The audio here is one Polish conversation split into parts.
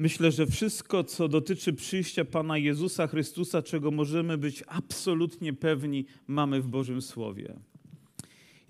Myślę, że wszystko, co dotyczy przyjścia Pana Jezusa Chrystusa, czego możemy być absolutnie pewni, mamy w Bożym Słowie.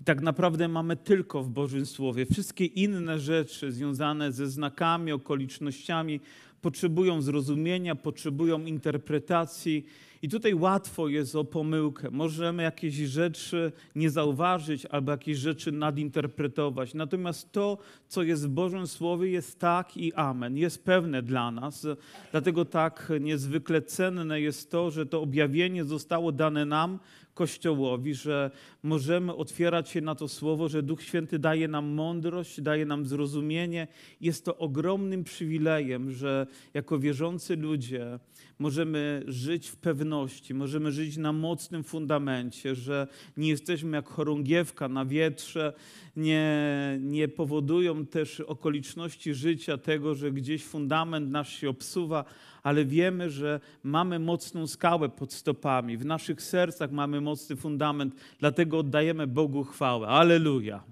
I tak naprawdę mamy tylko w Bożym Słowie. Wszystkie inne rzeczy związane ze znakami, okolicznościami potrzebują zrozumienia, potrzebują interpretacji. I tutaj łatwo jest o pomyłkę. Możemy jakieś rzeczy nie zauważyć albo jakieś rzeczy nadinterpretować. Natomiast to, co jest w Bożym Słowie, jest tak i amen. Jest pewne dla nas. Dlatego tak niezwykle cenne jest to, że to objawienie zostało dane nam, Kościołowi, że możemy otwierać się na to słowo, że Duch Święty daje nam mądrość, daje nam zrozumienie. Jest to ogromnym przywilejem, że jako wierzący ludzie możemy żyć w pewności, możemy żyć na mocnym fundamencie, że nie jesteśmy jak chorągiewka na wietrze, nie, nie powodują też okoliczności życia tego, że gdzieś fundament nasz się obsuwa, ale wiemy, że mamy mocną skałę pod stopami, w naszych sercach mamy mocny fundament, dlatego oddajemy Bogu chwałę. Aleluja.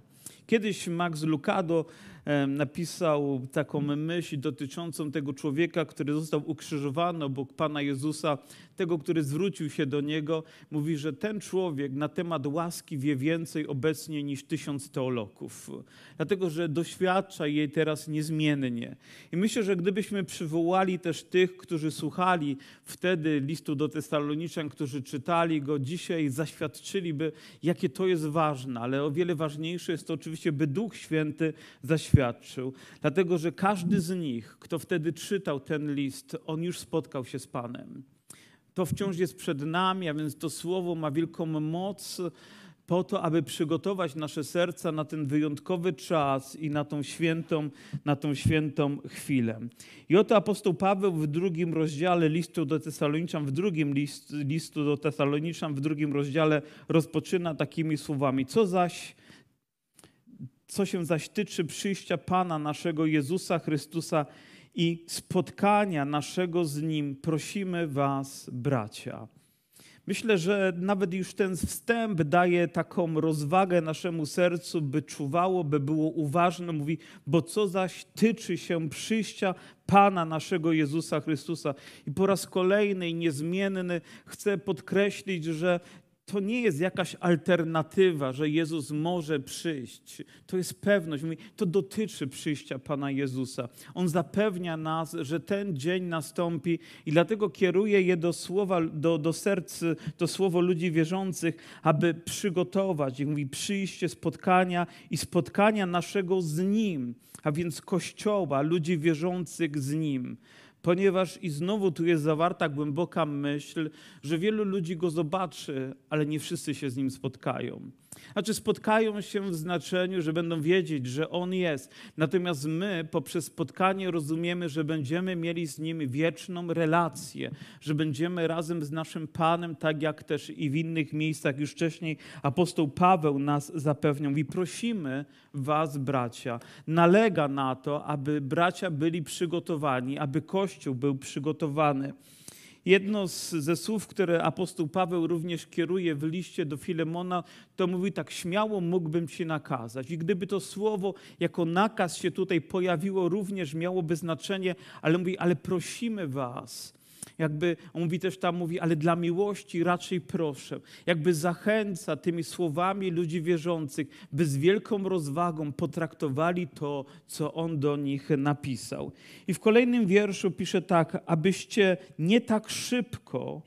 Kiedyś Max Lucado napisał taką myśl dotyczącą tego człowieka, który został ukrzyżowany obok Pana Jezusa, tego, który zwrócił się do Niego. Mówi, że ten człowiek na temat łaski wie więcej obecnie niż tysiąc teologów, dlatego że doświadcza jej teraz niezmiennie. I myślę, że gdybyśmy przywołali też tych, którzy słuchali wtedy listu do Tesaloniczan, którzy czytali go dzisiaj, zaświadczyliby, jakie to jest ważne, ale o wiele ważniejsze jest to oczywiście, by Duch Święty zaświadczył doświadczył, dlatego że każdy z nich, kto wtedy czytał ten list, on już spotkał się z Panem. To wciąż jest przed nami, a więc to słowo ma wielką moc po to, aby przygotować nasze serca na ten wyjątkowy czas i na tą świętą, na tą świętą chwilę. I oto apostoł Paweł w drugim rozdziale listu do Tesaloniczan, w drugim list, listu do Tesaloniczan, w drugim rozdziale rozpoczyna takimi słowami. Co zaś co się zaś tyczy przyjścia Pana naszego Jezusa Chrystusa i spotkania naszego z Nim, prosimy Was, bracia. Myślę, że nawet już ten wstęp daje taką rozwagę naszemu sercu, by czuwało, by było uważne. Mówi, bo co zaś tyczy się przyjścia Pana naszego Jezusa Chrystusa. I po raz kolejny i niezmienny chcę podkreślić, że to nie jest jakaś alternatywa, że Jezus może przyjść. To jest pewność. To dotyczy przyjścia Pana Jezusa. On zapewnia nas, że ten dzień nastąpi i dlatego kieruje je do słowa, do, do serc, to słowo ludzi wierzących, aby przygotować. I mówi przyjście, spotkania i spotkania naszego z Nim, a więc Kościoła, ludzi wierzących z Nim ponieważ i znowu tu jest zawarta głęboka myśl, że wielu ludzi go zobaczy, ale nie wszyscy się z nim spotkają. Znaczy spotkają się w znaczeniu, że będą wiedzieć, że On jest. Natomiast my poprzez spotkanie rozumiemy, że będziemy mieli z Nim wieczną relację, że będziemy razem z naszym Panem, tak jak też i w innych miejscach już wcześniej apostoł Paweł nas zapewniał. I prosimy Was, bracia, nalega na to, aby bracia byli przygotowani, aby Kościół był przygotowany. Jedno z, ze słów, które apostoł Paweł również kieruje w liście do Filemona, to mówi tak, śmiało mógłbym ci nakazać. I gdyby to słowo jako nakaz się tutaj pojawiło, również miałoby znaczenie, ale mówi, ale prosimy was, jakby, on mówi też tam, mówi, ale dla miłości raczej proszę. Jakby zachęca tymi słowami ludzi wierzących, by z wielką rozwagą potraktowali to, co on do nich napisał. I w kolejnym wierszu pisze tak, abyście nie tak szybko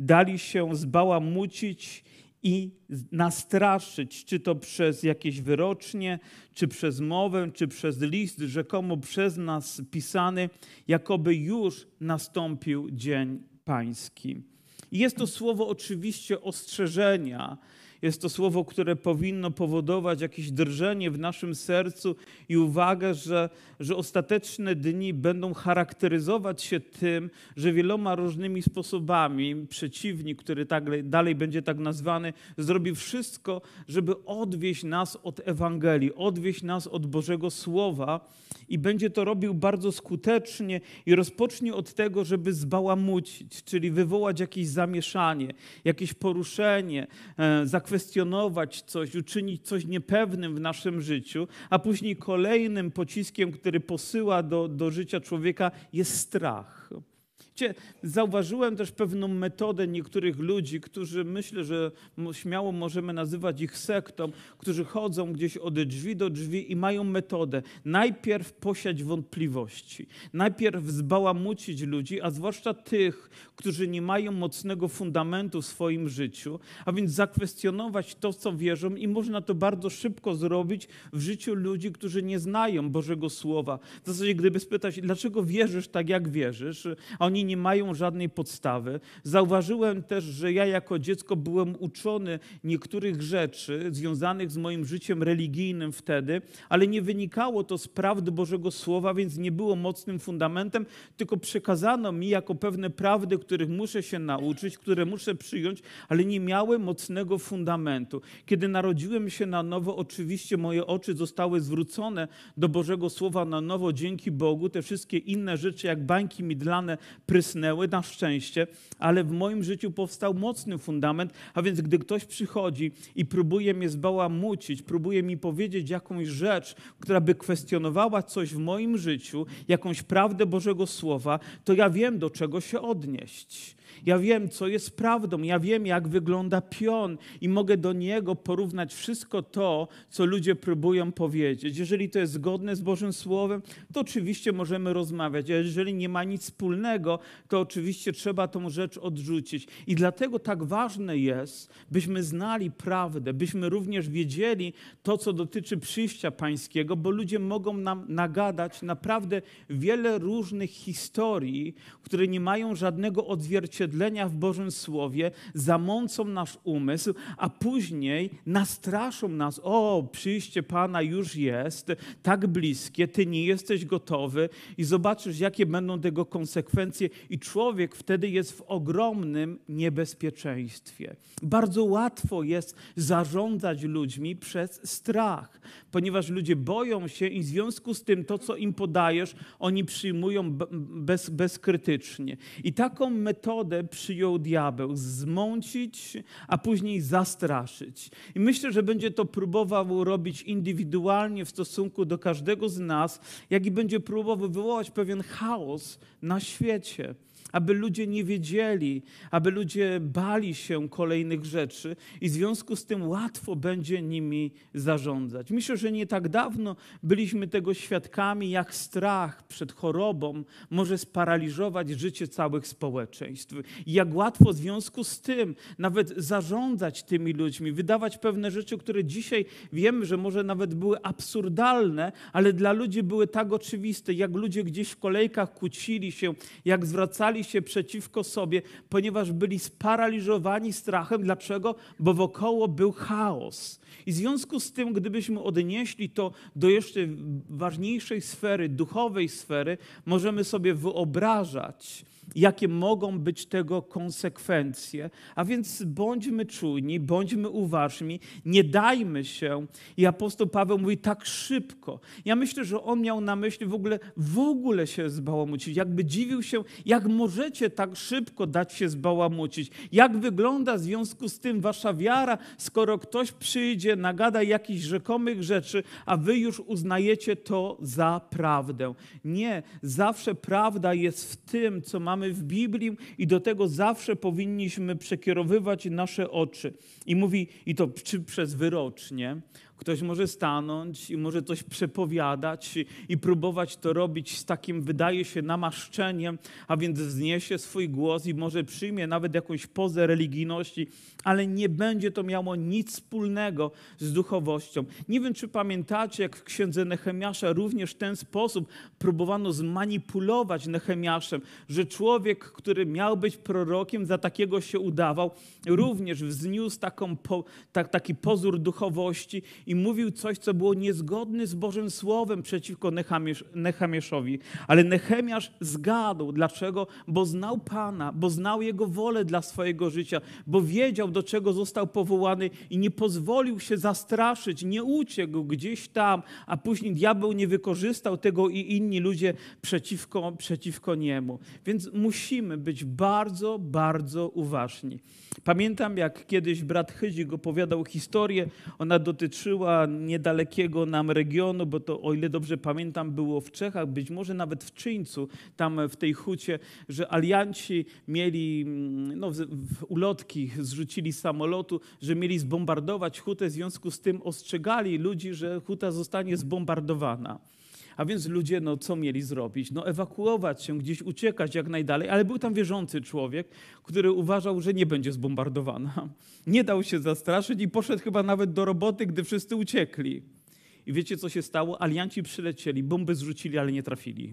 dali się zbałamucić i nastraszyć, czy to przez jakieś wyrocznie, czy przez mowę, czy przez list rzekomo przez nas pisany, jakoby już nastąpił dzień pański. Jest to słowo oczywiście ostrzeżenia, jest to słowo, które powinno powodować jakieś drżenie w naszym sercu i uwagę, że, że ostateczne dni będą charakteryzować się tym, że wieloma różnymi sposobami przeciwnik, który tak, dalej będzie tak nazwany, zrobi wszystko, żeby odwieść nas od Ewangelii, odwieść nas od Bożego Słowa i będzie to robił bardzo skutecznie i rozpocznie od tego, żeby zbałamucić, czyli wywołać jakieś zamieszanie, jakieś poruszenie, zakwaterowanie zakwestionować coś, uczynić coś niepewnym w naszym życiu, a później kolejnym pociskiem, który posyła do, do życia człowieka, jest strach. Zauważyłem też pewną metodę niektórych ludzi, którzy myślę, że śmiało możemy nazywać ich sektą, którzy chodzą gdzieś od drzwi do drzwi i mają metodę. Najpierw posiać wątpliwości, najpierw zbałamucić ludzi, a zwłaszcza tych, którzy nie mają mocnego fundamentu w swoim życiu, a więc zakwestionować to, co wierzą i można to bardzo szybko zrobić w życiu ludzi, którzy nie znają Bożego Słowa. W zasadzie, gdyby spytać, dlaczego wierzysz tak, jak wierzysz, a oni nie mają żadnej podstawy. Zauważyłem też, że ja jako dziecko byłem uczony niektórych rzeczy związanych z moim życiem religijnym wtedy, ale nie wynikało to z prawdy Bożego Słowa, więc nie było mocnym fundamentem, tylko przekazano mi jako pewne prawdy, których muszę się nauczyć, które muszę przyjąć, ale nie miały mocnego fundamentu. Kiedy narodziłem się na nowo, oczywiście moje oczy zostały zwrócone do Bożego Słowa na nowo dzięki Bogu. Te wszystkie inne rzeczy, jak bańki midlane, prysnęły na szczęście, ale w moim życiu powstał mocny fundament, a więc gdy ktoś przychodzi i próbuje mnie zbałamucić, próbuje mi powiedzieć jakąś rzecz, która by kwestionowała coś w moim życiu, jakąś prawdę Bożego Słowa, to ja wiem, do czego się odnieść. Ja wiem, co jest prawdą, ja wiem, jak wygląda pion i mogę do niego porównać wszystko to, co ludzie próbują powiedzieć. Jeżeli to jest zgodne z Bożym Słowem, to oczywiście możemy rozmawiać, a jeżeli nie ma nic wspólnego, to oczywiście trzeba tą rzecz odrzucić. I dlatego tak ważne jest, byśmy znali prawdę, byśmy również wiedzieli to, co dotyczy przyjścia pańskiego, bo ludzie mogą nam nagadać naprawdę wiele różnych historii, które nie mają żadnego odzwierciedlenia odzwierciedlenia w Bożym Słowie zamącą nasz umysł, a później nastraszą nas: O, przyjście Pana już jest tak bliskie, ty nie jesteś gotowy, i zobaczysz, jakie będą tego konsekwencje, i człowiek wtedy jest w ogromnym niebezpieczeństwie. Bardzo łatwo jest zarządzać ludźmi przez strach, ponieważ ludzie boją się, i w związku z tym to, co im podajesz, oni przyjmują bez, bezkrytycznie. I taką metodę przyjął diabeł zmącić, a później zastraszyć. I myślę, że będzie to próbował robić indywidualnie w stosunku do każdego z nas, jak i będzie próbował wywołać pewien chaos na świecie aby ludzie nie wiedzieli, aby ludzie bali się kolejnych rzeczy i w związku z tym łatwo będzie nimi zarządzać. Myślę, że nie tak dawno byliśmy tego świadkami, jak strach przed chorobą może sparaliżować życie całych społeczeństw. I jak łatwo w związku z tym nawet zarządzać tymi ludźmi, wydawać pewne rzeczy, które dzisiaj wiemy, że może nawet były absurdalne, ale dla ludzi były tak oczywiste, jak ludzie gdzieś w kolejkach kłócili się, jak zwracali się przeciwko sobie, ponieważ byli sparaliżowani strachem. Dlaczego? Bo wokoło był chaos. I w związku z tym, gdybyśmy odnieśli to do jeszcze ważniejszej sfery, duchowej sfery, możemy sobie wyobrażać, jakie mogą być tego konsekwencje. A więc bądźmy czujni, bądźmy uważni, nie dajmy się. I apostoł Paweł mówi tak szybko. Ja myślę, że on miał na myśli w ogóle, w ogóle się zbałamucić. Jakby dziwił się, jak możecie tak szybko dać się zbałamucić. Jak wygląda w związku z tym wasza wiara, skoro ktoś przyjdzie, nagada jakichś rzekomych rzeczy, a wy już uznajecie to za prawdę. Nie, zawsze prawda jest w tym, co mamy mamy w Biblii i do tego zawsze powinniśmy przekierowywać nasze oczy. I mówi, i to czy przez wyrocznie, Ktoś może stanąć i może coś przepowiadać i próbować to robić z takim, wydaje się, namaszczeniem, a więc wzniesie swój głos i może przyjmie nawet jakąś pozę religijności, ale nie będzie to miało nic wspólnego z duchowością. Nie wiem, czy pamiętacie, jak w księdze Nehemiasza również w ten sposób próbowano zmanipulować Nehemiaszem, że człowiek, który miał być prorokiem, za takiego się udawał, również wzniósł taką, tak, taki pozór duchowości i mówił coś, co było niezgodne z Bożym Słowem przeciwko Nechamiesz, Nechamieszowi. Ale Nechemiasz zgadł. Dlaczego? Bo znał Pana, bo znał Jego wolę dla swojego życia, bo wiedział, do czego został powołany i nie pozwolił się zastraszyć, nie uciekł gdzieś tam, a później diabeł nie wykorzystał tego i inni ludzie przeciwko, przeciwko niemu. Więc musimy być bardzo, bardzo uważni. Pamiętam, jak kiedyś brat Chydzik opowiadał historię, ona dotyczyła niedalekiego nam regionu, bo to, o ile dobrze pamiętam, było w Czechach, być może nawet w Czyńcu, tam w tej hucie, że alianci mieli, mm, no, ulotki zrzucili samolotu, że mieli zbombardować hutę, w związku z tym ostrzegali ludzi, że huta zostanie zbombardowana. A więc ludzie, no co mieli zrobić? No ewakuować się, gdzieś uciekać jak najdalej, ale był tam wierzący człowiek, który uważał, że nie będzie zbombardowana. Nie dał się zastraszyć i poszedł chyba nawet do roboty, gdy wszyscy uciekli. I wiecie, co się stało? Alianci przylecieli, bomby zrzucili, ale nie trafili.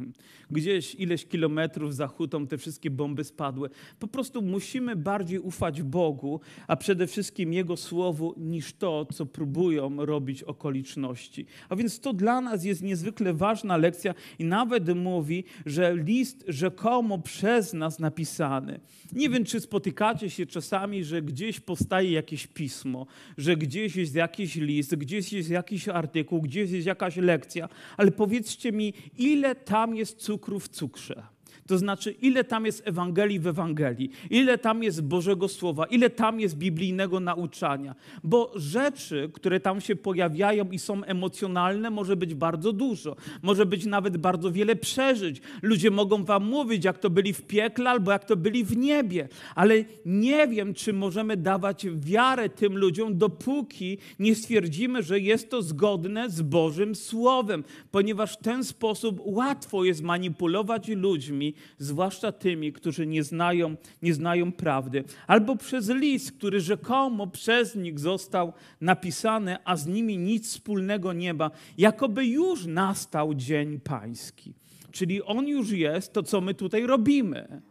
Gdzieś ileś kilometrów za hutą te wszystkie bomby spadły. Po prostu musimy bardziej ufać Bogu, a przede wszystkim Jego Słowu, niż to, co próbują robić okoliczności. A więc to dla nas jest niezwykle ważna lekcja i nawet mówi, że list rzekomo przez nas napisany. Nie wiem, czy spotykacie się czasami, że gdzieś powstaje jakieś pismo, że gdzieś jest jakiś list, gdzieś jest jakiś artykuł, gdzieś jest jakaś lekcja, ale powiedzcie mi, ile tam jest cukru w cukrze? To znaczy, ile tam jest Ewangelii w Ewangelii, ile tam jest Bożego Słowa, ile tam jest biblijnego nauczania. Bo rzeczy, które tam się pojawiają i są emocjonalne, może być bardzo dużo. Może być nawet bardzo wiele przeżyć. Ludzie mogą wam mówić, jak to byli w piekle albo jak to byli w niebie. Ale nie wiem, czy możemy dawać wiarę tym ludziom, dopóki nie stwierdzimy, że jest to zgodne z Bożym Słowem, ponieważ w ten sposób łatwo jest manipulować ludźmi, zwłaszcza tymi, którzy nie znają, nie znają prawdy, albo przez list, który rzekomo przez nich został napisany, a z nimi nic wspólnego nie ma, jakoby już nastał dzień pański. Czyli on już jest to, co my tutaj robimy.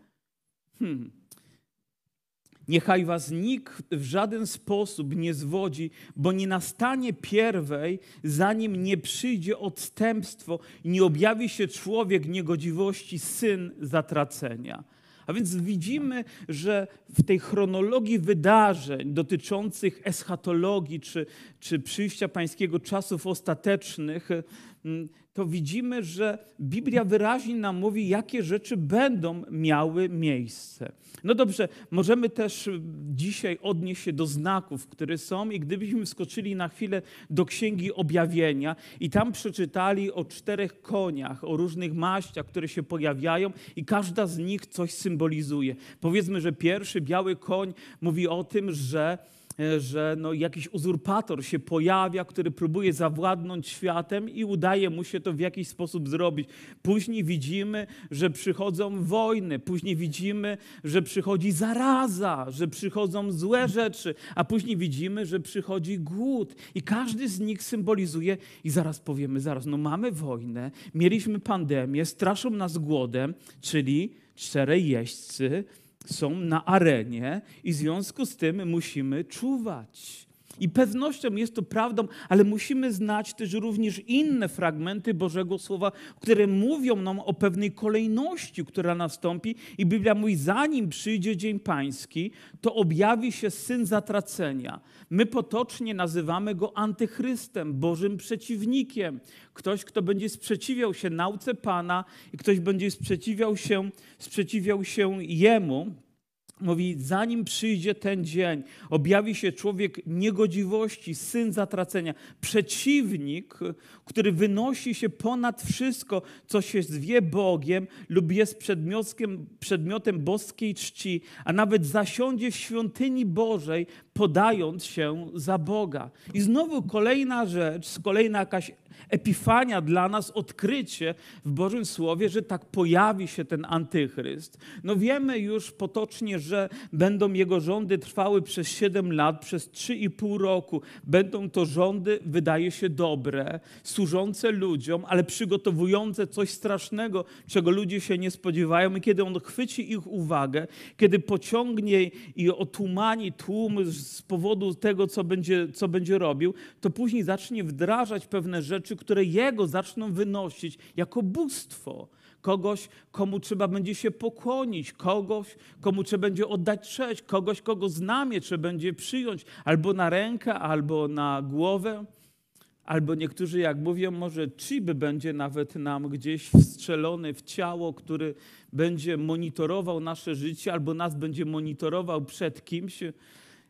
Hmm. Niechaj was nikt w żaden sposób nie zwodzi, bo nie nastanie pierwej, zanim nie przyjdzie odstępstwo i nie objawi się człowiek niegodziwości, syn zatracenia. A więc widzimy, że w tej chronologii wydarzeń dotyczących eschatologii czy, czy przyjścia pańskiego czasów ostatecznych, to widzimy, że Biblia wyraźnie nam mówi, jakie rzeczy będą miały miejsce. No dobrze, możemy też dzisiaj odnieść się do znaków, które są, i gdybyśmy wskoczyli na chwilę do Księgi Objawienia i tam przeczytali o czterech koniach, o różnych maściach, które się pojawiają, i każda z nich coś symbolizuje. Powiedzmy, że pierwszy biały koń mówi o tym, że że no jakiś uzurpator się pojawia, który próbuje zawładnąć światem i udaje mu się to w jakiś sposób zrobić. Później widzimy, że przychodzą wojny, później widzimy, że przychodzi zaraza, że przychodzą złe rzeczy, a później widzimy, że przychodzi głód. I każdy z nich symbolizuje, i zaraz powiemy, zaraz, no mamy wojnę, mieliśmy pandemię, straszą nas głodem, czyli czterej jeźdźcy, są na arenie i w związku z tym musimy czuwać. I pewnością jest to prawdą, ale musimy znać też również inne fragmenty Bożego Słowa, które mówią nam o pewnej kolejności, która nastąpi. I Biblia mówi, zanim przyjdzie Dzień Pański, to objawi się Syn Zatracenia. My potocznie nazywamy go antychrystem, Bożym przeciwnikiem. Ktoś, kto będzie sprzeciwiał się nauce Pana i ktoś będzie sprzeciwiał się, sprzeciwiał się Jemu. Mówi, zanim przyjdzie ten dzień, objawi się człowiek niegodziwości, syn zatracenia, przeciwnik, który wynosi się ponad wszystko, co się zwie Bogiem lub jest przedmiotem, boskiej czci, a nawet zasiądzie w świątyni Bożej, podając się za Boga. I znowu kolejna rzecz, kolejna jakaś epifania dla nas, odkrycie w Bożym Słowie, że tak pojawi się ten antychryst. No wiemy już potocznie, że będą jego rządy trwały przez 7 lat, przez 3,5 roku. Będą to rządy, wydaje się, dobre, służące ludziom, ale przygotowujące coś strasznego, czego ludzie się nie spodziewają. I kiedy on chwyci ich uwagę, kiedy pociągnie i otumani tłum powodu tego, co będzie, co będzie robił, to później zacznie wdrażać pewne rzeczy, które jego zaczną wynosić jako bóstwo. Kogoś, komu trzeba będzie się pokłonić, kogoś, komu trzeba będzie oddać cześć, kogoś, kogo znamie trzeba będzie przyjąć albo na rękę, albo na głowę. Albo niektórzy, jak mówią, może chip będzie nawet nam gdzieś wstrzelony w ciało, który będzie monitorował nasze życie, albo nas będzie monitorował przed kimś.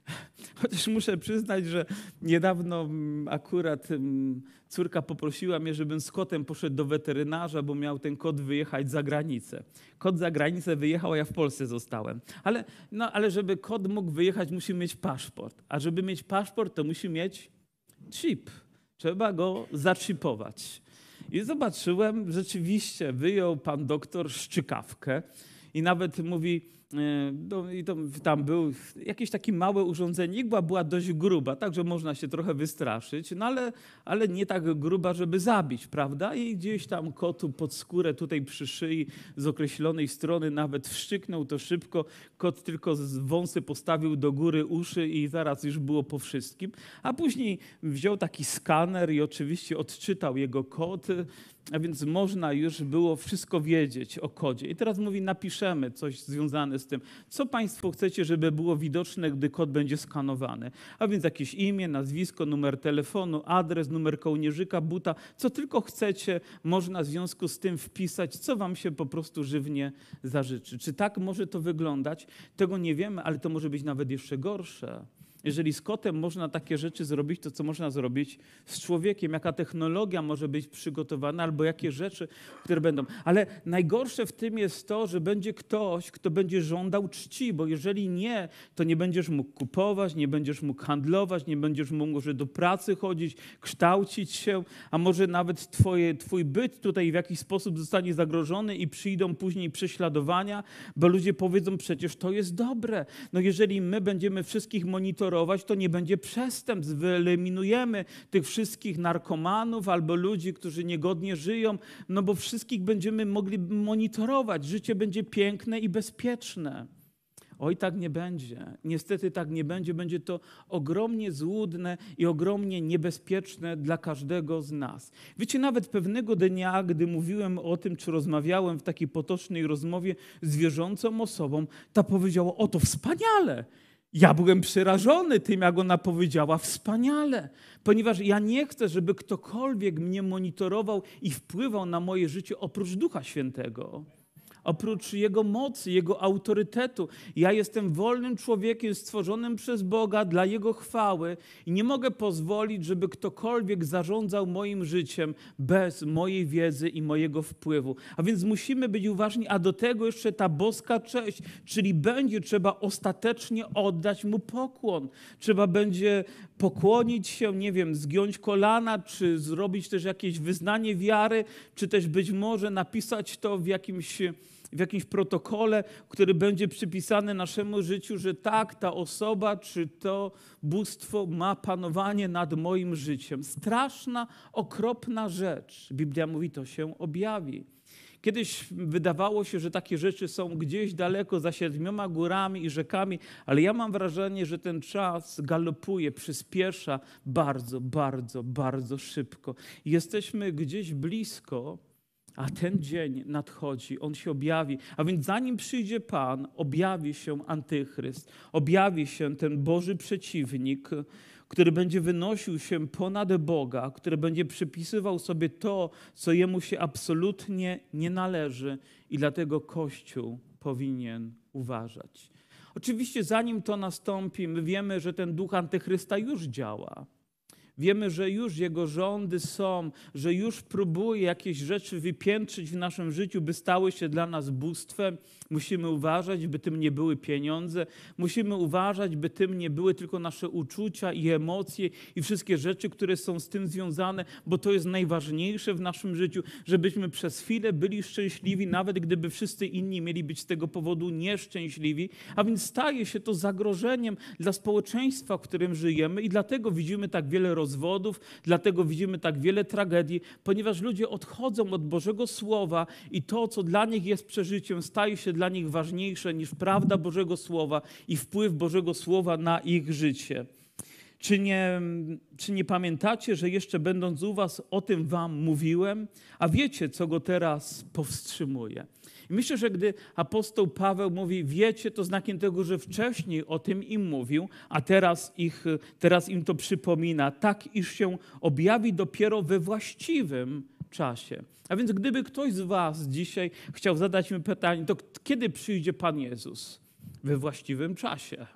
Chociaż muszę przyznać, że niedawno mm, akurat mm, córka poprosiła mnie, żebym z kotem poszedł do weterynarza, bo miał ten kot wyjechać za granicę. Kot za granicę wyjechał, a ja w Polsce zostałem. Ale, no, ale żeby kot mógł wyjechać, musi mieć paszport. A żeby mieć paszport, to musi mieć chip. Trzeba go zaczipować. I zobaczyłem, rzeczywiście wyjął pan doktor szczykawkę i nawet mówi, no, I to, tam był jakieś takie małe urządzenie, igła była dość gruba, także można się trochę wystraszyć, no ale, ale nie tak gruba, żeby zabić, prawda? I gdzieś tam kotu pod skórę tutaj przy szyi z określonej strony nawet wszczyknął to szybko. Kot tylko wąsy postawił do góry uszy i zaraz już było po wszystkim. A później wziął taki skaner i oczywiście odczytał jego kod, a więc można już było wszystko wiedzieć o kodzie. I teraz mówi, napiszemy coś związane z tym, co Państwo chcecie, żeby było widoczne, gdy kod będzie skanowany. A więc jakieś imię, nazwisko, numer telefonu, adres, numer kołnierzyka, buta, co tylko chcecie, można w związku z tym wpisać, co Wam się po prostu żywnie zażyczy. Czy tak może to wyglądać? Tego nie wiemy, ale to może być nawet jeszcze gorsze. Jeżeli z kotem można takie rzeczy zrobić, to co można zrobić z człowiekiem? Jaka technologia może być przygotowana, albo jakie rzeczy, które będą. Ale najgorsze w tym jest to, że będzie ktoś, kto będzie żądał czci, bo jeżeli nie, to nie będziesz mógł kupować, nie będziesz mógł handlować, nie będziesz mógł może do pracy chodzić, kształcić się, a może nawet twoje, twój byt tutaj w jakiś sposób zostanie zagrożony i przyjdą później prześladowania, bo ludzie powiedzą przecież to jest dobre. No jeżeli my będziemy wszystkich monitorować, to nie będzie przestępstw. Wyeliminujemy tych wszystkich narkomanów albo ludzi, którzy niegodnie żyją, no bo wszystkich będziemy mogli monitorować. Życie będzie piękne i bezpieczne. Oj, tak nie będzie. Niestety tak nie będzie. Będzie to ogromnie złudne i ogromnie niebezpieczne dla każdego z nas. Wiecie, nawet pewnego dnia, gdy mówiłem o tym, czy rozmawiałem w takiej potocznej rozmowie z wierzącą osobą, ta powiedziała: O, to wspaniale! Ja byłem przerażony tym, jak ona powiedziała, wspaniale, ponieważ ja nie chcę, żeby ktokolwiek mnie monitorował i wpływał na moje życie oprócz Ducha Świętego oprócz Jego mocy, Jego autorytetu. Ja jestem wolnym człowiekiem stworzonym przez Boga dla Jego chwały i nie mogę pozwolić, żeby ktokolwiek zarządzał moim życiem bez mojej wiedzy i mojego wpływu. A więc musimy być uważni, a do tego jeszcze ta boska cześć, czyli będzie trzeba ostatecznie oddać Mu pokłon. Trzeba będzie pokłonić się, nie wiem, zgiąć kolana, czy zrobić też jakieś wyznanie wiary, czy też być może napisać to w jakimś w jakimś protokole, który będzie przypisany naszemu życiu, że tak, ta osoba czy to bóstwo ma panowanie nad moim życiem. Straszna, okropna rzecz. Biblia mówi, to się objawi. Kiedyś wydawało się, że takie rzeczy są gdzieś daleko za siedmioma górami i rzekami, ale ja mam wrażenie, że ten czas galopuje, przyspiesza bardzo, bardzo, bardzo szybko. Jesteśmy gdzieś blisko a ten dzień nadchodzi, on się objawi. A więc zanim przyjdzie Pan, objawi się antychryst, objawi się ten Boży przeciwnik, który będzie wynosił się ponad Boga, który będzie przypisywał sobie to, co jemu się absolutnie nie należy, i dlatego Kościół powinien uważać. Oczywiście, zanim to nastąpi, my wiemy, że ten duch antychrysta już działa. Wiemy, że już Jego rządy są, że już próbuje jakieś rzeczy wypiętrzyć w naszym życiu, by stały się dla nas bóstwem. Musimy uważać, by tym nie były pieniądze. Musimy uważać, by tym nie były tylko nasze uczucia i emocje i wszystkie rzeczy, które są z tym związane, bo to jest najważniejsze w naszym życiu, żebyśmy przez chwilę byli szczęśliwi, nawet gdyby wszyscy inni mieli być z tego powodu nieszczęśliwi. A więc staje się to zagrożeniem dla społeczeństwa, w którym żyjemy i dlatego widzimy tak wiele rozwodów, dlatego widzimy tak wiele tragedii, ponieważ ludzie odchodzą od Bożego Słowa i to, co dla nich jest przeżyciem, staje się dla nich ważniejsze niż prawda Bożego Słowa i wpływ Bożego Słowa na ich życie. Czy nie, czy nie pamiętacie, że jeszcze będąc u was o tym wam mówiłem, a wiecie, co go teraz powstrzymuje? I myślę, że gdy apostoł Paweł mówi, wiecie, to znakiem tego, że wcześniej o tym im mówił, a teraz, ich, teraz im to przypomina, tak iż się objawi dopiero we właściwym czasie. A więc gdyby ktoś z was dzisiaj chciał zadać mi pytanie, to kiedy przyjdzie Pan Jezus? We właściwym czasie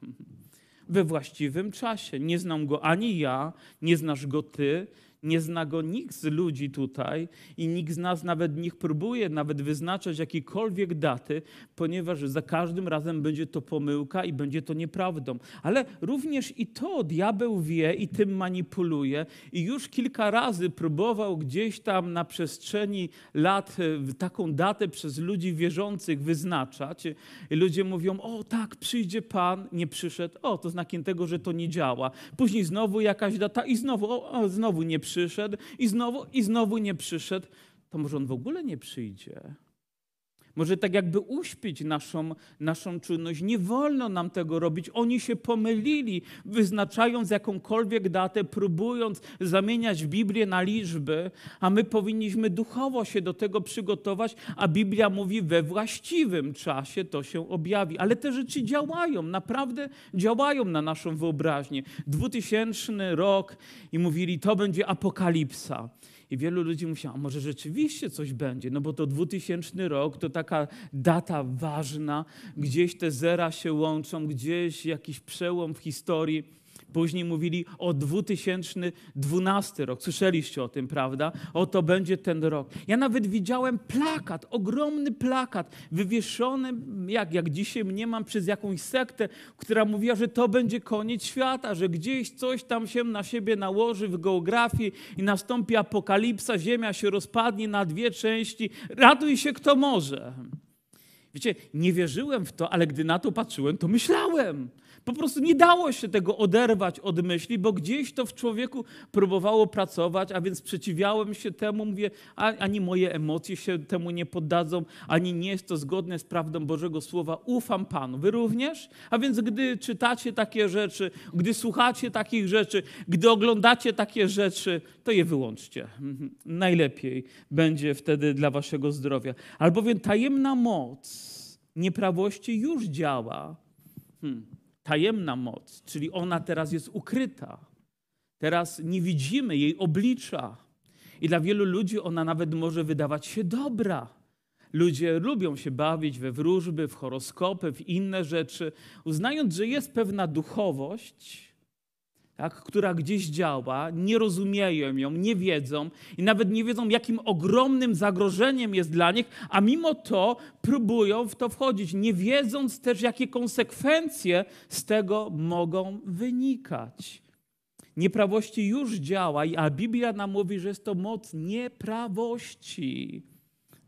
we właściwym czasie. Nie znam go ani ja, nie znasz go ty, nie zna go nikt z ludzi tutaj i nikt z nas nawet niech próbuje nawet wyznaczać jakiekolwiek daty, ponieważ za każdym razem będzie to pomyłka i będzie to nieprawdą. Ale również i to diabeł wie i tym manipuluje i już kilka razy próbował gdzieś tam na przestrzeni lat e, taką datę przez ludzi wierzących wyznaczać. I ludzie mówią, o tak, przyjdzie Pan, nie przyszedł, o to znakiem tego, że to nie działa. Później znowu jakaś data i znowu, o, o znowu nie przyszedł przyszedł i znowu, i znowu nie przyszedł, to może on w ogóle nie przyjdzie. Może tak jakby uśpić naszą, naszą czujność. Nie wolno nam tego robić. Oni się pomylili, wyznaczając jakąkolwiek datę, próbując zamieniać Biblię na liczby, a my powinniśmy duchowo się do tego przygotować, a Biblia mówi, we właściwym czasie to się objawi. Ale te rzeczy działają, naprawdę działają na naszą wyobraźnię. 2000 rok i mówili, to będzie apokalipsa. I wielu ludzi myślało, a może rzeczywiście coś będzie, no bo to 2000 rok to taka data ważna, gdzieś te zera się łączą, gdzieś jakiś przełom w historii. Później mówili o 2012 rok. Słyszeliście o tym, prawda? Oto będzie ten rok. Ja nawet widziałem plakat, ogromny plakat, wywieszony, jak, jak dzisiaj mnie mam przez jakąś sektę, która mówiła, że to będzie koniec świata, że gdzieś coś tam się na siebie nałoży w geografii i nastąpi apokalipsa, ziemia się rozpadnie na dwie części. Raduj się, kto może. Wiecie, nie wierzyłem w to, ale gdy na to patrzyłem, to myślałem. Po prostu nie dało się tego oderwać od myśli, bo gdzieś to w człowieku próbowało pracować, a więc sprzeciwiałem się temu, mówię, ani moje emocje się temu nie poddadzą, ani nie jest to zgodne z prawdą Bożego Słowa. Ufam Panu. Wy również? A więc gdy czytacie takie rzeczy, gdy słuchacie takich rzeczy, gdy oglądacie takie rzeczy, to je wyłączcie. Mhm. Najlepiej będzie wtedy dla waszego zdrowia. Albowiem tajemna moc nieprawości już działa. Hmm tajemna moc, czyli ona teraz jest ukryta. Teraz nie widzimy jej oblicza. I dla wielu ludzi ona nawet może wydawać się dobra. Ludzie lubią się bawić we wróżby, w horoskopy, w inne rzeczy, uznając, że jest pewna duchowość, tak, która gdzieś działa, nie rozumieją ją, nie wiedzą i nawet nie wiedzą, jakim ogromnym zagrożeniem jest dla nich, a mimo to próbują w to wchodzić, nie wiedząc też, jakie konsekwencje z tego mogą wynikać. Nieprawości już działa, a Biblia nam mówi, że jest to moc nieprawości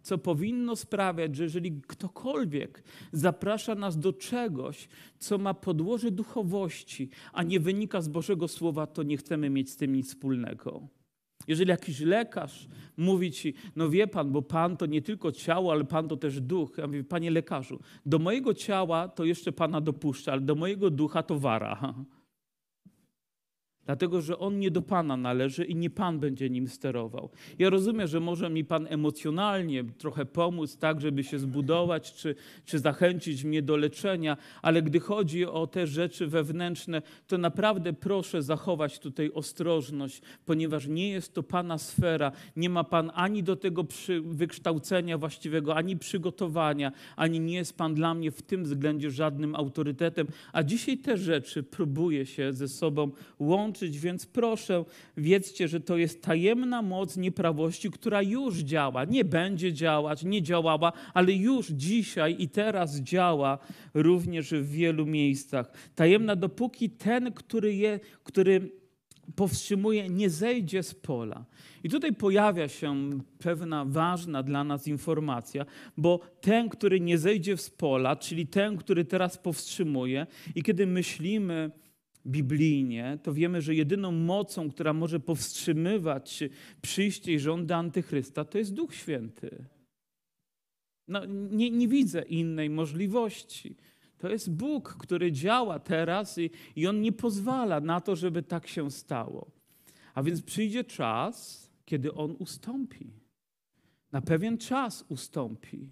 co powinno sprawiać, że jeżeli ktokolwiek zaprasza nas do czegoś, co ma podłoże duchowości, a nie wynika z Bożego Słowa, to nie chcemy mieć z tym nic wspólnego. Jeżeli jakiś lekarz mówi ci, no wie pan, bo pan to nie tylko ciało, ale pan to też duch. Ja mówię, panie lekarzu, do mojego ciała to jeszcze pana dopuszcza, ale do mojego ducha to wara. Dlatego, że on nie do Pana należy i nie Pan będzie nim sterował. Ja rozumiem, że może mi Pan emocjonalnie trochę pomóc, tak, żeby się zbudować, czy, czy zachęcić mnie do leczenia, ale gdy chodzi o te rzeczy wewnętrzne, to naprawdę proszę zachować tutaj ostrożność, ponieważ nie jest to Pana sfera. Nie ma Pan ani do tego wykształcenia właściwego, ani przygotowania, ani nie jest Pan dla mnie w tym względzie żadnym autorytetem. A dzisiaj te rzeczy próbuję się ze sobą łączyć więc proszę, wiedzcie, że to jest tajemna moc nieprawości, która już działa. Nie będzie działać, nie działała, ale już dzisiaj i teraz działa również w wielu miejscach. Tajemna, dopóki ten, który, je, który powstrzymuje, nie zejdzie z pola. I tutaj pojawia się pewna ważna dla nas informacja, bo ten, który nie zejdzie z pola, czyli ten, który teraz powstrzymuje, i kiedy myślimy, biblijnie, to wiemy, że jedyną mocą, która może powstrzymywać przyjście i rządy antychrysta, to jest Duch Święty. No, nie, nie widzę innej możliwości. To jest Bóg, który działa teraz i, i On nie pozwala na to, żeby tak się stało. A więc przyjdzie czas, kiedy On ustąpi. Na pewien czas ustąpi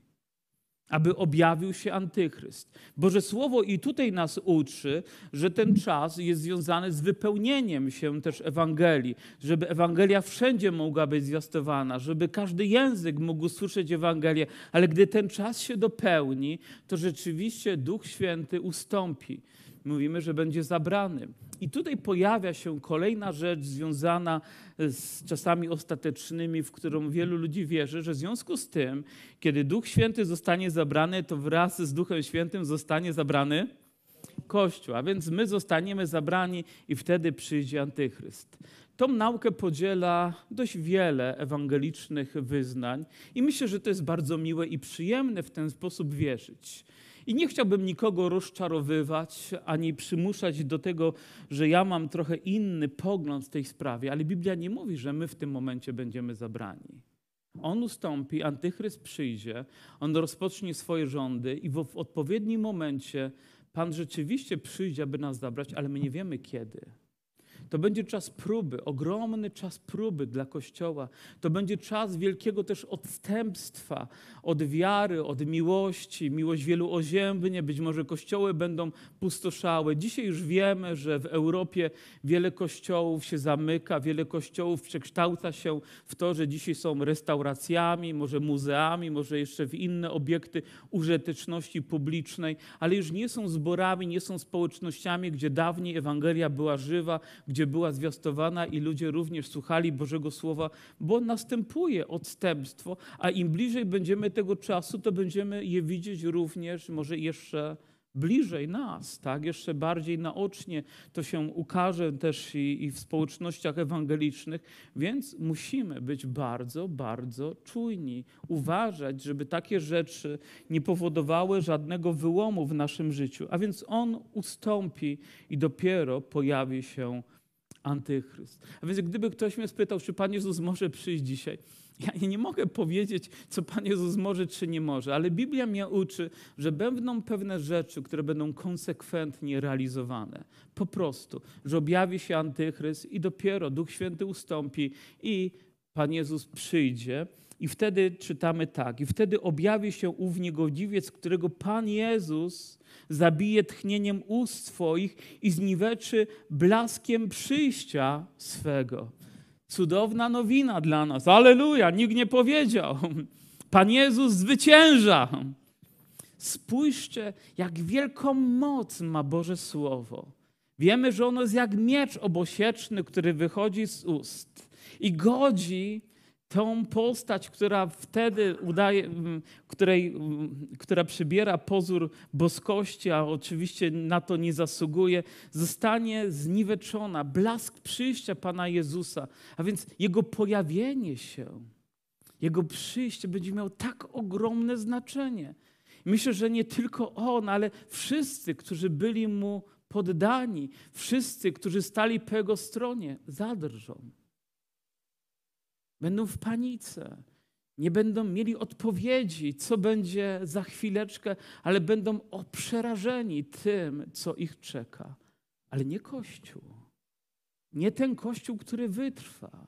aby objawił się antychryst. Boże Słowo i tutaj nas uczy, że ten czas jest związany z wypełnieniem się też Ewangelii, żeby Ewangelia wszędzie mogła być zwiastowana, żeby każdy język mógł słyszeć Ewangelię, ale gdy ten czas się dopełni, to rzeczywiście Duch Święty ustąpi. Mówimy, że będzie zabrany. I tutaj pojawia się kolejna rzecz związana z czasami ostatecznymi, w którą wielu ludzi wierzy, że w związku z tym, kiedy Duch Święty zostanie zabrany, to wraz z Duchem Świętym zostanie zabrany Kościół, a więc my zostaniemy zabrani i wtedy przyjdzie Antychryst. Tą naukę podziela dość wiele ewangelicznych wyznań i myślę, że to jest bardzo miłe i przyjemne w ten sposób wierzyć. I nie chciałbym nikogo rozczarowywać ani przymuszać do tego, że ja mam trochę inny pogląd w tej sprawie, ale Biblia nie mówi, że my w tym momencie będziemy zabrani. On ustąpi, antychryst przyjdzie, on rozpocznie swoje rządy i w odpowiednim momencie Pan rzeczywiście przyjdzie, aby nas zabrać, ale my nie wiemy kiedy. To będzie czas próby, ogromny czas próby dla Kościoła. To będzie czas wielkiego też odstępstwa od wiary, od miłości. Miłość wielu oziębnie, być może kościoły będą pustoszałe. Dzisiaj już wiemy, że w Europie wiele kościołów się zamyka, wiele kościołów przekształca się w to, że dzisiaj są restauracjami, może muzeami, może jeszcze w inne obiekty użyteczności publicznej, ale już nie są zborami, nie są społecznościami, gdzie dawniej Ewangelia była żywa, gdzie gdzie była zwiastowana i ludzie również słuchali Bożego Słowa, bo następuje odstępstwo, a im bliżej będziemy tego czasu, to będziemy je widzieć również może jeszcze bliżej nas, tak? jeszcze bardziej naocznie to się ukaże też i, i w społecznościach ewangelicznych, więc musimy być bardzo, bardzo czujni, uważać, żeby takie rzeczy nie powodowały żadnego wyłomu w naszym życiu. A więc On ustąpi i dopiero pojawi się antychryst. A więc gdyby ktoś mnie spytał, czy Pan Jezus może przyjść dzisiaj, ja nie mogę powiedzieć, co Pan Jezus może, czy nie może, ale Biblia mnie uczy, że będą pewne rzeczy, które będą konsekwentnie realizowane. Po prostu, że objawi się antychryst i dopiero Duch Święty ustąpi i Pan Jezus przyjdzie. I wtedy czytamy tak, i wtedy objawi się ów niegodziwiec, którego Pan Jezus zabije tchnieniem ust swoich i zniweczy blaskiem przyjścia swego. Cudowna nowina dla nas. Aleluja, nikt nie powiedział. Pan Jezus zwycięża. Spójrzcie, jak wielką moc ma Boże Słowo. Wiemy, że ono jest jak miecz obosieczny, który wychodzi z ust i godzi tą postać, która wtedy udaje, której, która przybiera pozór boskości, a oczywiście na to nie zasługuje, zostanie zniweczona. Blask przyjścia Pana Jezusa, a więc Jego pojawienie się, Jego przyjście będzie miało tak ogromne znaczenie. Myślę, że nie tylko On, ale wszyscy, którzy byli Mu poddani, wszyscy, którzy stali po Jego stronie, zadrżą. Będą w panice. Nie będą mieli odpowiedzi, co będzie za chwileczkę, ale będą przerażeni tym, co ich czeka. Ale nie Kościół. Nie ten Kościół, który wytrwa.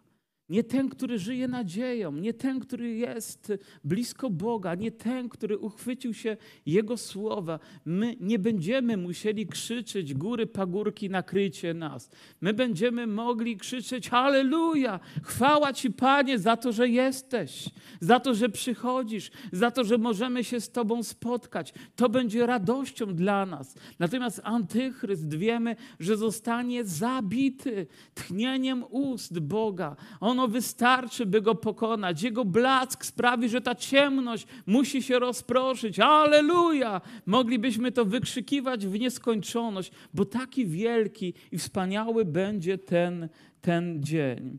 Nie ten, który żyje nadzieją, nie ten, który jest blisko Boga, nie ten, który uchwycił się Jego słowa. My nie będziemy musieli krzyczeć góry, pagórki, nakrycie nas. My będziemy mogli krzyczeć Halleluja! Chwała Ci, Panie, za to, że jesteś, za to, że przychodzisz, za to, że możemy się z Tobą spotkać. To będzie radością dla nas. Natomiast Antychryst wiemy, że zostanie zabity tchnieniem ust Boga. On ono wystarczy, by go pokonać. Jego blask sprawi, że ta ciemność musi się rozproszyć. Aleluja! Moglibyśmy to wykrzykiwać w nieskończoność, bo taki wielki i wspaniały będzie ten, ten dzień.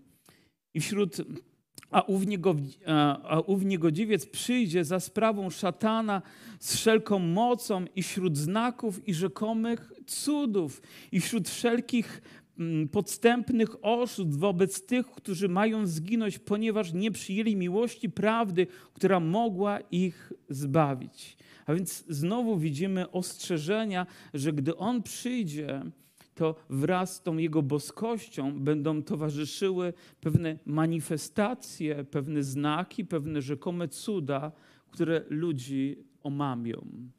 I wśród a ów, niegodziwiec przyjdzie za sprawą szatana z wszelką mocą i wśród znaków i rzekomych cudów i wśród wszelkich podstępnych oszustw wobec tych, którzy mają zginąć, ponieważ nie przyjęli miłości prawdy, która mogła ich zbawić. A więc znowu widzimy ostrzeżenia, że gdy On przyjdzie, to wraz z tą jego boskością będą towarzyszyły pewne manifestacje, pewne znaki, pewne rzekome cuda, które ludzi omamią.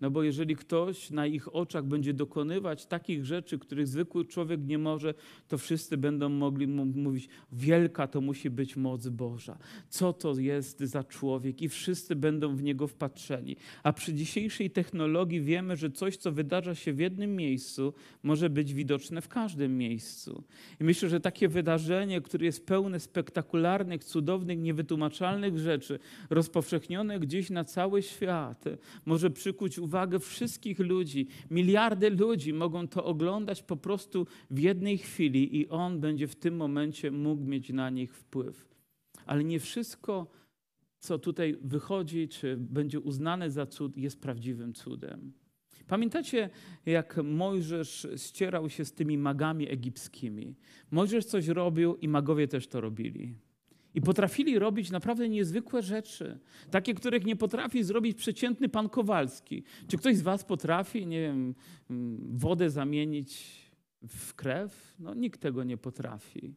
No bo jeżeli ktoś na ich oczach będzie dokonywać takich rzeczy, których zwykły człowiek nie może, to wszyscy będą mogli mówić: Wielka to musi być moc Boża. Co to jest za człowiek? I wszyscy będą w niego wpatrzeni. A przy dzisiejszej technologii wiemy, że coś, co wydarza się w jednym miejscu, może być widoczne w każdym miejscu. I myślę, że takie wydarzenie, które jest pełne spektakularnych, cudownych, niewytłumaczalnych rzeczy, rozpowszechnione gdzieś na cały świat, może przykuć uwagę wszystkich ludzi. Miliardy ludzi mogą to oglądać po prostu w jednej chwili i on będzie w tym momencie mógł mieć na nich wpływ. Ale nie wszystko, co tutaj wychodzi, czy będzie uznane za cud, jest prawdziwym cudem. Pamiętacie, jak Mojżesz ścierał się z tymi magami egipskimi? Mojżesz coś robił i magowie też to robili. I potrafili robić naprawdę niezwykłe rzeczy, takie, których nie potrafi zrobić przeciętny pan Kowalski. Czy ktoś z Was potrafi, nie wiem, mm, wodę zamienić w krew? No, nikt tego nie potrafi.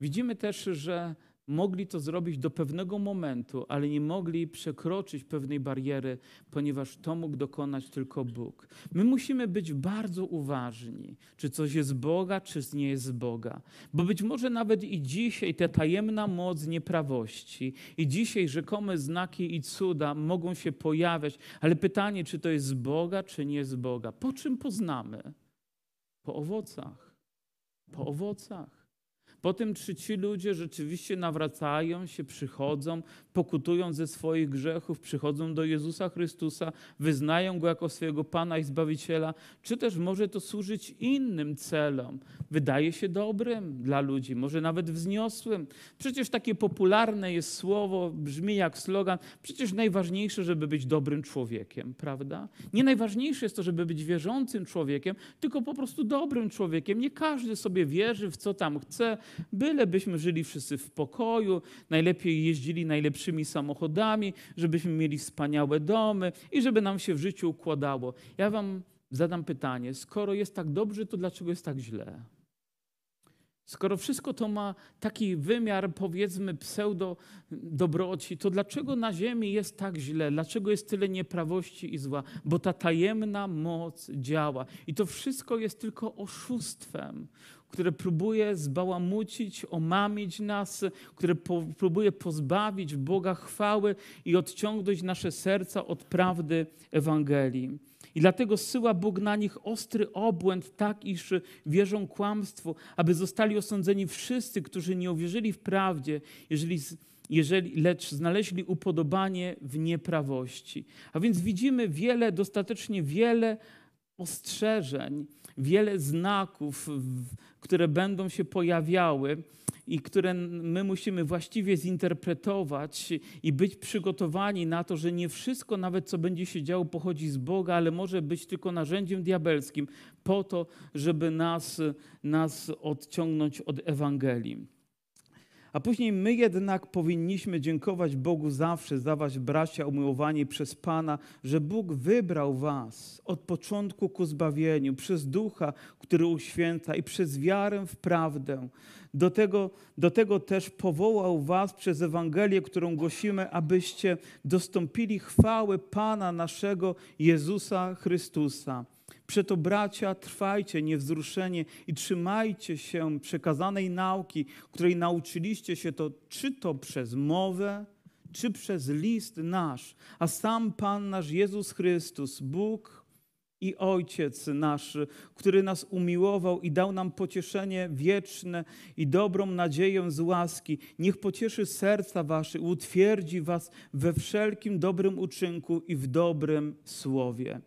Widzimy też, że mogli to zrobić do pewnego momentu, ale nie mogli przekroczyć pewnej bariery, ponieważ to mógł dokonać tylko Bóg. My musimy być bardzo uważni, czy coś jest Boga, czy nie jest Boga. Bo być może nawet i dzisiaj ta tajemna moc nieprawości, i dzisiaj rzekome znaki i cuda mogą się pojawiać, ale pytanie, czy to jest Boga, czy nie z Boga. Po czym poznamy? Po owocach. Po owocach. Po tym, czy ci ludzie rzeczywiście nawracają się, przychodzą, pokutują ze swoich grzechów, przychodzą do Jezusa Chrystusa, wyznają Go jako swojego Pana i Zbawiciela, czy też może to służyć innym celom. Wydaje się dobrym dla ludzi, może nawet wzniosłym. Przecież takie popularne jest słowo, brzmi jak slogan, przecież najważniejsze, żeby być dobrym człowiekiem, prawda? Nie najważniejsze jest to, żeby być wierzącym człowiekiem, tylko po prostu dobrym człowiekiem. Nie każdy sobie wierzy w co tam chce, bylebyśmy żyli wszyscy w pokoju, najlepiej jeździli najlepszymi samochodami, żebyśmy mieli wspaniałe domy i żeby nam się w życiu układało. Ja wam zadam pytanie, skoro jest tak dobrze, to dlaczego jest tak źle? Skoro wszystko to ma taki wymiar, powiedzmy, pseudo-dobroci, to dlaczego na ziemi jest tak źle? Dlaczego jest tyle nieprawości i zła? Bo ta tajemna moc działa. I to wszystko jest tylko oszustwem które próbuje zbałamucić, omamić nas, które po, próbuje pozbawić Boga chwały i odciągnąć nasze serca od prawdy Ewangelii. I dlatego syła Bóg na nich ostry obłęd, tak iż wierzą kłamstwu, aby zostali osądzeni wszyscy, którzy nie uwierzyli w prawdzie, jeżeli, jeżeli, lecz znaleźli upodobanie w nieprawości. A więc widzimy wiele, dostatecznie wiele ostrzeżeń, wiele znaków, które będą się pojawiały i które my musimy właściwie zinterpretować i być przygotowani na to, że nie wszystko, nawet co będzie się działo, pochodzi z Boga, ale może być tylko narzędziem diabelskim po to, żeby nas, nas odciągnąć od Ewangelii. A później my jednak powinniśmy dziękować Bogu zawsze za was, bracia umiłowani przez Pana, że Bóg wybrał was od początku ku zbawieniu, przez Ducha, który uświęca i przez wiarę w prawdę. Do tego, do tego też powołał was przez Ewangelię, którą głosimy, abyście dostąpili chwały Pana naszego Jezusa Chrystusa. Przeto, bracia, trwajcie niewzruszenie i trzymajcie się przekazanej nauki, której nauczyliście się to, czy to przez mowę, czy przez list nasz, a sam Pan nasz Jezus Chrystus, Bóg i Ojciec nasz, który nas umiłował i dał nam pocieszenie wieczne i dobrą nadzieję z łaski, niech pocieszy serca wasze, utwierdzi was we wszelkim dobrym uczynku i w dobrym słowie.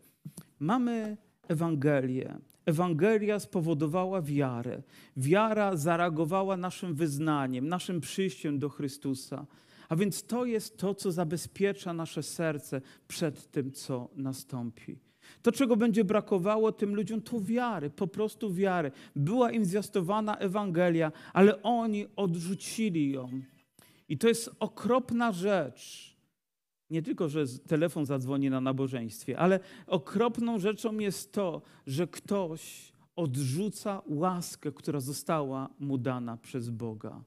Mamy Ewangelię. Ewangelia spowodowała wiarę. Wiara zareagowała naszym wyznaniem, naszym przyjściem do Chrystusa. A więc to jest to, co zabezpiecza nasze serce przed tym, co nastąpi. To, czego będzie brakowało tym ludziom, to wiary, po prostu wiary. Była im zwiastowana Ewangelia, ale oni odrzucili ją. I to jest okropna rzecz. Nie tylko, że telefon zadzwoni na nabożeństwie, ale okropną rzeczą jest to, że ktoś odrzuca łaskę, która została mu dana przez Boga.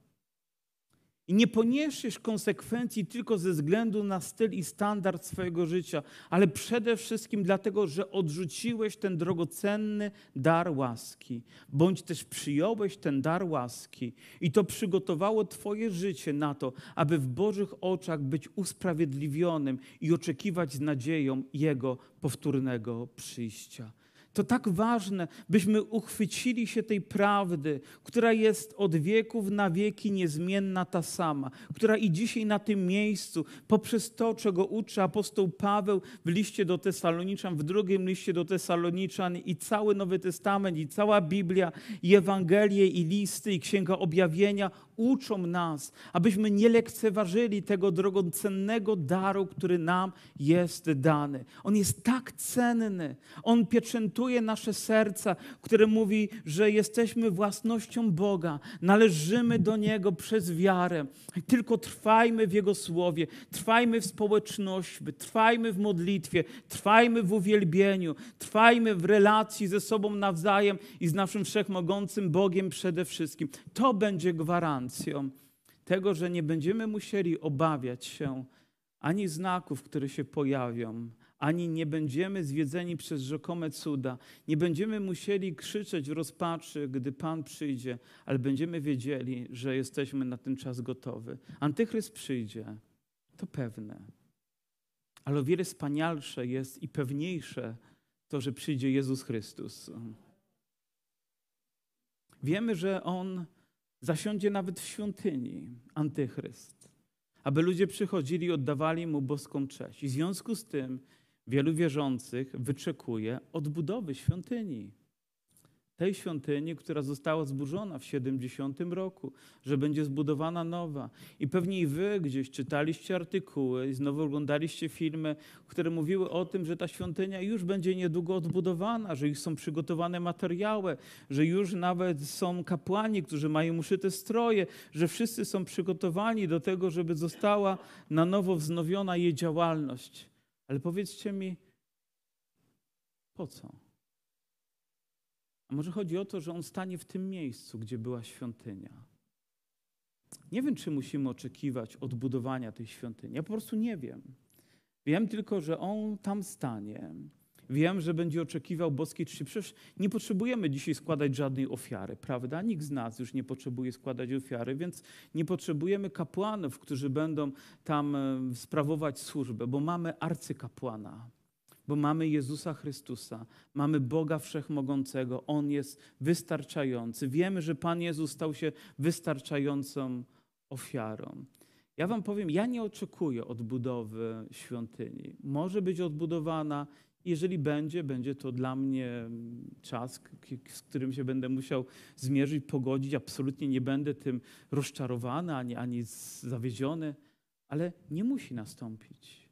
I nie poniesiesz konsekwencji tylko ze względu na styl i standard swojego życia, ale przede wszystkim dlatego, że odrzuciłeś ten drogocenny dar łaski, bądź też przyjąłeś ten dar łaski i to przygotowało Twoje życie na to, aby w Bożych oczach być usprawiedliwionym i oczekiwać z nadzieją Jego powtórnego przyjścia. To tak ważne, byśmy uchwycili się tej prawdy, która jest od wieków na wieki niezmienna ta sama, która i dzisiaj na tym miejscu, poprzez to, czego uczy apostoł Paweł w liście do Tesaloniczan, w drugim liście do Tesaloniczan i cały Nowy Testament, i cała Biblia, i Ewangelie, i listy, i Księga Objawienia uczą nas, abyśmy nie lekceważyli tego drogocennego daru, który nam jest dany. On jest tak cenny. On pieczętuje nasze serca, które mówi, że jesteśmy własnością Boga, należymy do Niego przez wiarę. Tylko trwajmy w Jego słowie, trwajmy w społeczności, trwajmy w modlitwie, trwajmy w uwielbieniu, trwajmy w relacji ze sobą nawzajem i z naszym wszechmogącym Bogiem przede wszystkim. To będzie gwarancją tego, że nie będziemy musieli obawiać się ani znaków, które się pojawią, ani nie będziemy zwiedzeni przez rzekome cuda, nie będziemy musieli krzyczeć w rozpaczy, gdy Pan przyjdzie, ale będziemy wiedzieli, że jesteśmy na ten czas gotowi. Antychryst przyjdzie, to pewne. Ale o wiele wspanialsze jest i pewniejsze to, że przyjdzie Jezus Chrystus. Wiemy, że On zasiądzie nawet w świątyni antychryst, aby ludzie przychodzili i oddawali mu boską cześć. I w związku z tym wielu wierzących wyczekuje odbudowy świątyni tej świątyni, która została zburzona w 70 roku, że będzie zbudowana nowa. I pewnie i wy gdzieś czytaliście artykuły i znowu oglądaliście filmy, które mówiły o tym, że ta świątynia już będzie niedługo odbudowana, że już są przygotowane materiały, że już nawet są kapłani, którzy mają uszyte stroje, że wszyscy są przygotowani do tego, żeby została na nowo wznowiona jej działalność. Ale powiedzcie mi, po co? A może chodzi o to, że on stanie w tym miejscu, gdzie była świątynia. Nie wiem, czy musimy oczekiwać odbudowania tej świątyni. Ja po prostu nie wiem. Wiem tylko, że on tam stanie. Wiem, że będzie oczekiwał boskiej czci. Przecież nie potrzebujemy dzisiaj składać żadnej ofiary, prawda? Nikt z nas już nie potrzebuje składać ofiary, więc nie potrzebujemy kapłanów, którzy będą tam e, sprawować służbę, bo mamy arcykapłana bo mamy Jezusa Chrystusa, mamy Boga Wszechmogącego, On jest wystarczający. Wiemy, że Pan Jezus stał się wystarczającą ofiarą. Ja Wam powiem, ja nie oczekuję odbudowy świątyni. Może być odbudowana, jeżeli będzie, będzie to dla mnie czas, z którym się będę musiał zmierzyć, pogodzić. Absolutnie nie będę tym rozczarowany ani, ani zawiedziony, ale nie musi nastąpić.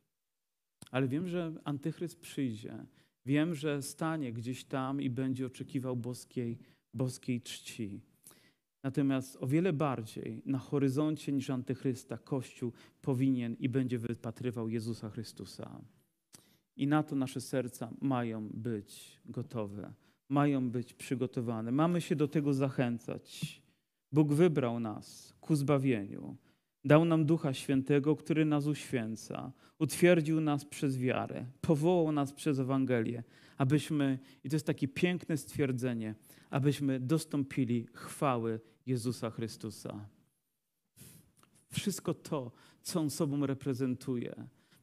Ale wiem, że antychryst przyjdzie. Wiem, że stanie gdzieś tam i będzie oczekiwał boskiej, boskiej czci. Natomiast o wiele bardziej na horyzoncie niż antychrysta Kościół powinien i będzie wypatrywał Jezusa Chrystusa. I na to nasze serca mają być gotowe, mają być przygotowane. Mamy się do tego zachęcać. Bóg wybrał nas ku zbawieniu. Dał nam Ducha Świętego, który nas uświęca, utwierdził nas przez wiarę, powołał nas przez Ewangelię, abyśmy, i to jest takie piękne stwierdzenie, abyśmy dostąpili chwały Jezusa Chrystusa. Wszystko to, co On sobą reprezentuje,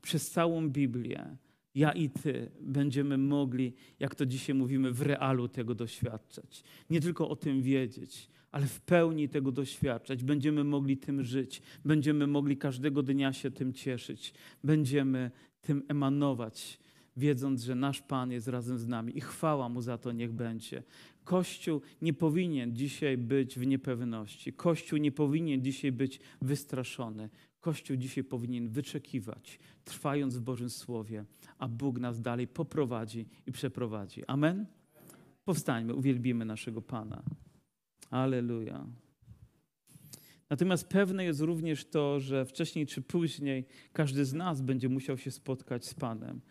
przez całą Biblię, ja i Ty będziemy mogli, jak to dzisiaj mówimy, w realu tego doświadczać. Nie tylko o tym wiedzieć, ale w pełni tego doświadczać. Będziemy mogli tym żyć, będziemy mogli każdego dnia się tym cieszyć, będziemy tym emanować, wiedząc, że nasz Pan jest razem z nami i chwała Mu za to niech będzie. Kościół nie powinien dzisiaj być w niepewności. Kościół nie powinien dzisiaj być wystraszony. Kościół dzisiaj powinien wyczekiwać, trwając w Bożym Słowie, a Bóg nas dalej poprowadzi i przeprowadzi. Amen? Powstańmy, uwielbimy naszego Pana. Aleluja. Natomiast pewne jest również to, że wcześniej czy później każdy z nas będzie musiał się spotkać z Panem.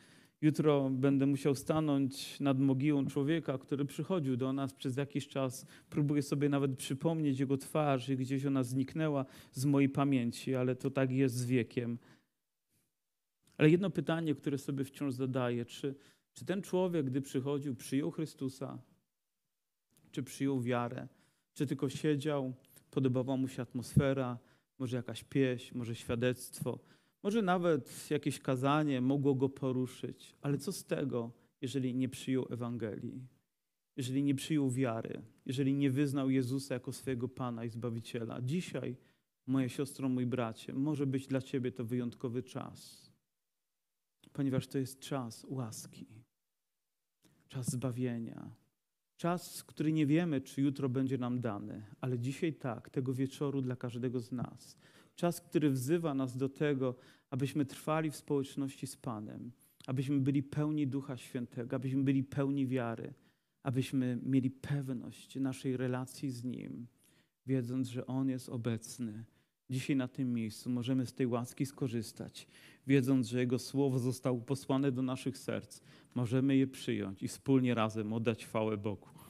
Jutro będę musiał stanąć nad mogiłą człowieka, który przychodził do nas przez jakiś czas. Próbuję sobie nawet przypomnieć jego twarz i gdzieś ona zniknęła z mojej pamięci, ale to tak jest z wiekiem. Ale jedno pytanie, które sobie wciąż zadaję, czy, czy ten człowiek, gdy przychodził, przyjął Chrystusa? Czy przyjął wiarę? Czy tylko siedział, podobała mu się atmosfera, może jakaś pieśń, może świadectwo, może nawet jakieś kazanie mogło go poruszyć. Ale co z tego, jeżeli nie przyjął Ewangelii? Jeżeli nie przyjął wiary, jeżeli nie wyznał Jezusa jako swojego Pana i Zbawiciela. Dzisiaj, moja siostro, mój bracie, może być dla Ciebie to wyjątkowy czas, ponieważ to jest czas łaski, czas zbawienia, czas, który nie wiemy, czy jutro będzie nam dany, ale dzisiaj tak, tego wieczoru dla każdego z nas. Czas, który wzywa nas do tego, abyśmy trwali w społeczności z Panem, abyśmy byli pełni Ducha Świętego, abyśmy byli pełni wiary, abyśmy mieli pewność naszej relacji z Nim, wiedząc, że On jest obecny. Dzisiaj na tym miejscu możemy z tej łaski skorzystać, wiedząc, że Jego Słowo zostało posłane do naszych serc. Możemy je przyjąć i wspólnie razem oddać chwałę Bogu.